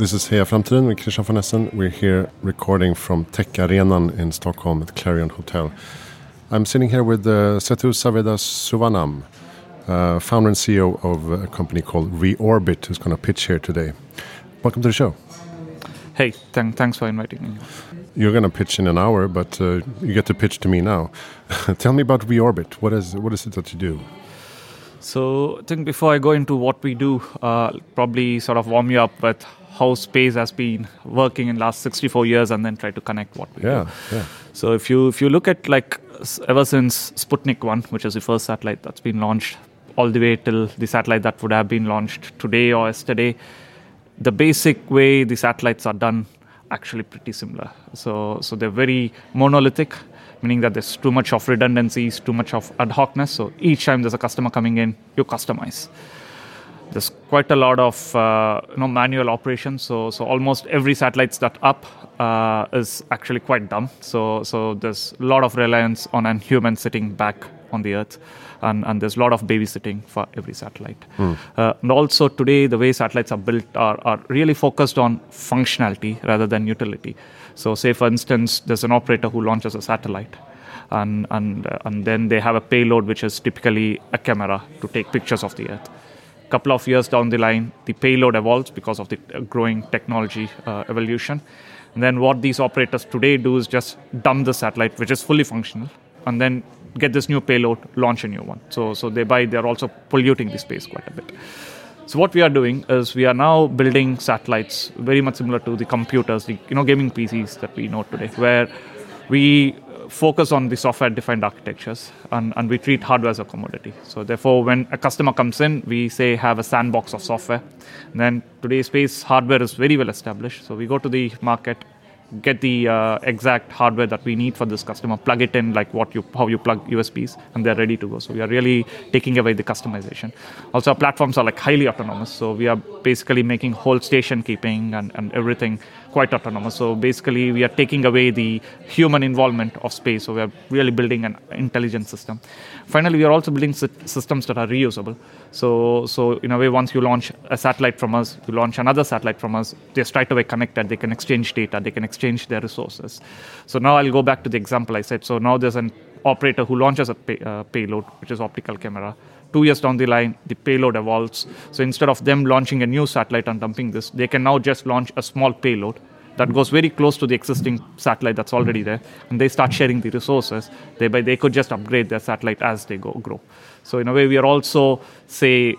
This is Heja Framtiden with Christian von Essen. We're here recording from Tech Arenan in Stockholm at Clarion Hotel. I'm sitting here with uh, Sethu Saveda Suvanam, uh, founder and CEO of a company called Reorbit, who's going to pitch here today. Welcome to the show. Hey, th- thanks for inviting me. You're going to pitch in an hour, but uh, you get to pitch to me now. Tell me about Reorbit. What is what is it that you do? So, I think before I go into what we do, uh, probably sort of warm you up with how space has been working in last 64 years and then try to connect what we yeah, do. Yeah. So if you if you look at like ever since Sputnik 1, which is the first satellite that's been launched all the way till the satellite that would have been launched today or yesterday, the basic way the satellites are done actually pretty similar. So so they're very monolithic meaning that there's too much of redundancies, too much of ad hocness. So each time there's a customer coming in, you customize there's quite a lot of uh, you know manual operations. So so almost every satellite that up uh, is actually quite dumb. So so there's a lot of reliance on a human sitting back on the Earth, and, and there's a lot of babysitting for every satellite. Mm. Uh, and also today the way satellites are built are, are really focused on functionality rather than utility. So say for instance there's an operator who launches a satellite. And, and, uh, and then they have a payload which is typically a camera to take pictures of the Earth couple of years down the line, the payload evolves because of the growing technology uh, evolution. And then what these operators today do is just dump the satellite, which is fully functional, and then get this new payload, launch a new one. So, so thereby they're also polluting the space quite a bit. So what we are doing is we are now building satellites very much similar to the computers, the you know gaming PCs that we know today, where we focus on the software defined architectures and, and we treat hardware as a commodity. So, therefore, when a customer comes in, we say have a sandbox of software. And then today's space hardware is very well established. So, we go to the market, get the uh, exact hardware that we need for this customer, plug it in like what you how you plug USBs, and they're ready to go. So we are really taking away the customization. Also, our platforms are like highly autonomous. So we are basically making whole station keeping and, and everything quite autonomous. So basically, we are taking away the human involvement of space. So we are really building an intelligent system. Finally, we are also building systems that are reusable. So, so in a way, once you launch a satellite from us, you launch another satellite from us, they're straight away connected. They can exchange data. They can exchange their resources. So now I'll go back to the example I said. So now there's an operator who launches a pay, uh, payload, which is optical camera two years down the line, the payload evolves. So instead of them launching a new satellite and dumping this, they can now just launch a small payload that goes very close to the existing satellite that's already there, and they start sharing the resources. Thereby, they could just upgrade their satellite as they go grow. So in a way, we are also say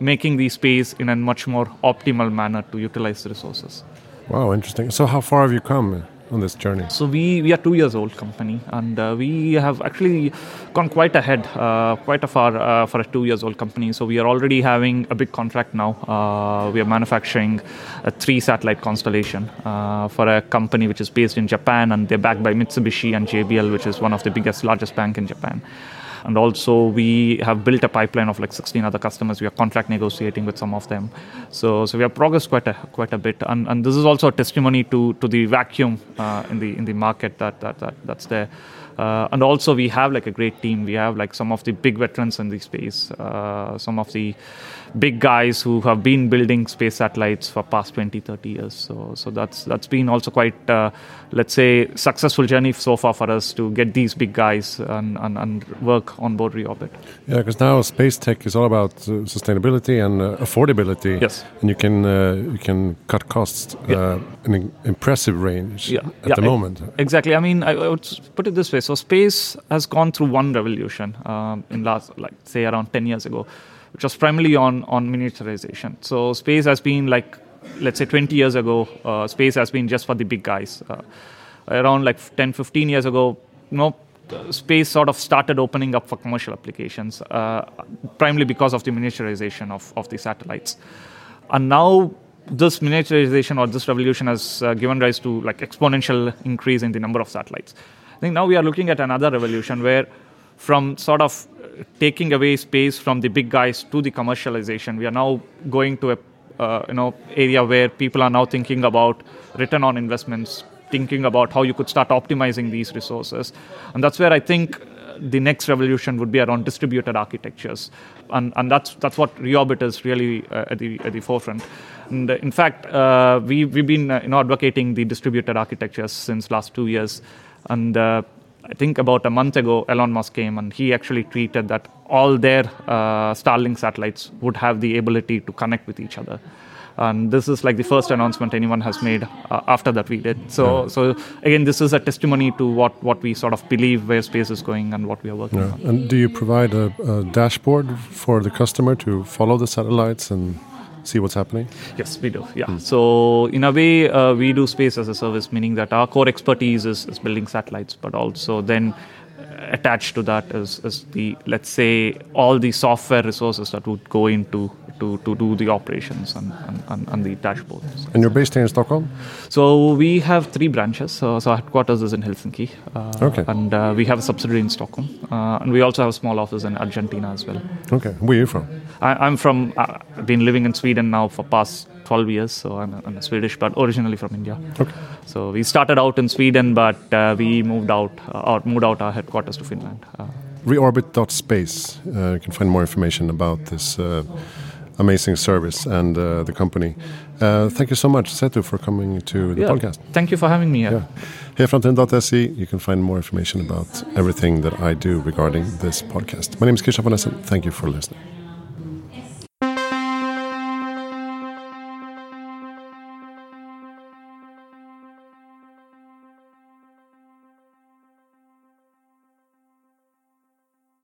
making the space in a much more optimal manner to utilize the resources. Wow, interesting. So how far have you come? On this journey? So we, we are two years old company, and uh, we have actually gone quite ahead, uh, quite a far uh, for a two years old company. So we are already having a big contract now. Uh, we are manufacturing a three satellite constellation uh, for a company which is based in Japan, and they're backed by Mitsubishi and JBL, which is one of the biggest, largest bank in Japan and also we have built a pipeline of like 16 other customers. We are contract negotiating with some of them. So so we have progressed quite a quite a bit. And, and this is also a testimony to to the vacuum uh, in the in the market that that, that that's there. Uh, and also we have like a great team. We have like some of the big veterans in the space. Uh, some of the big guys who have been building space satellites for past 20 30 years. So so that's that's been also quite uh, let's say successful journey so far for us to get these big guys and, and, and work on board reorbit. Yeah because now space tech is all about uh, sustainability and uh, affordability. Yes. And you can uh, you can cut costs yeah. Uh, in an impressive range yeah. at yeah, the moment. exactly. I mean I, I, would put it this way. So space has gone through one revolution um, in last like say around 10 years ago which was primarily on, on miniaturization. So space has been like, let's say 20 years ago, uh, space has been just for the big guys. Uh, around like 10, 15 years ago, you know, space sort of started opening up for commercial applications, uh, primarily because of the miniaturization of, of the satellites. And now this miniaturization or this revolution has uh, given rise to like exponential increase in the number of satellites. I think now we are looking at another revolution where from sort of taking away space from the big guys to the commercialization. We are now going to a uh, you know area where people are now thinking about return on investments, thinking about how you could start optimizing these resources, and that's where I think the next revolution would be around distributed architectures, and and that's that's what Reorbit is really uh, at the at the forefront. And uh, in fact, uh, we we've been uh, you know advocating the distributed architectures since last two years, and. I think about a month ago, Elon Musk came and he actually tweeted that all their uh, Starlink satellites would have the ability to connect with each other and this is like the first announcement anyone has made uh, after that we did so yeah. so again this is a testimony to what what we sort of believe where space is going and what we are working yeah. on and do you provide a, a dashboard for the customer to follow the satellites and see what's happening? Yes, we do. Yeah. Mm. So in a way, uh, we do space as a service, meaning that our core expertise is, is building satellites, but also then attached to that is, is the let's say all the software resources that would go into to, to do the operations and, and, and, the dashboards. And you're based here in Stockholm? So we have three branches. So, so our headquarters is in Helsinki. Uh, okay. And uh, we have a subsidiary in Stockholm. Uh, and we also have a small office in Argentina as well. Okay. Where are you from? I, am from, uh, I've been living in Sweden now for past 12 years. So I'm, I'm Swedish, but originally from India. Okay. So we started out in Sweden, but uh, we moved out, uh, or moved out our headquarters to Finland. Reorbit.space. you can find more information about this amazing service and uh, the company. Uh, thank you so much, Sethu, for coming to the yeah, podcast. Thank you for having me here. Yeah. Framtiden.se, you can find more information about everything that I do regarding this podcast. My name is von Essen. Thank you for listening.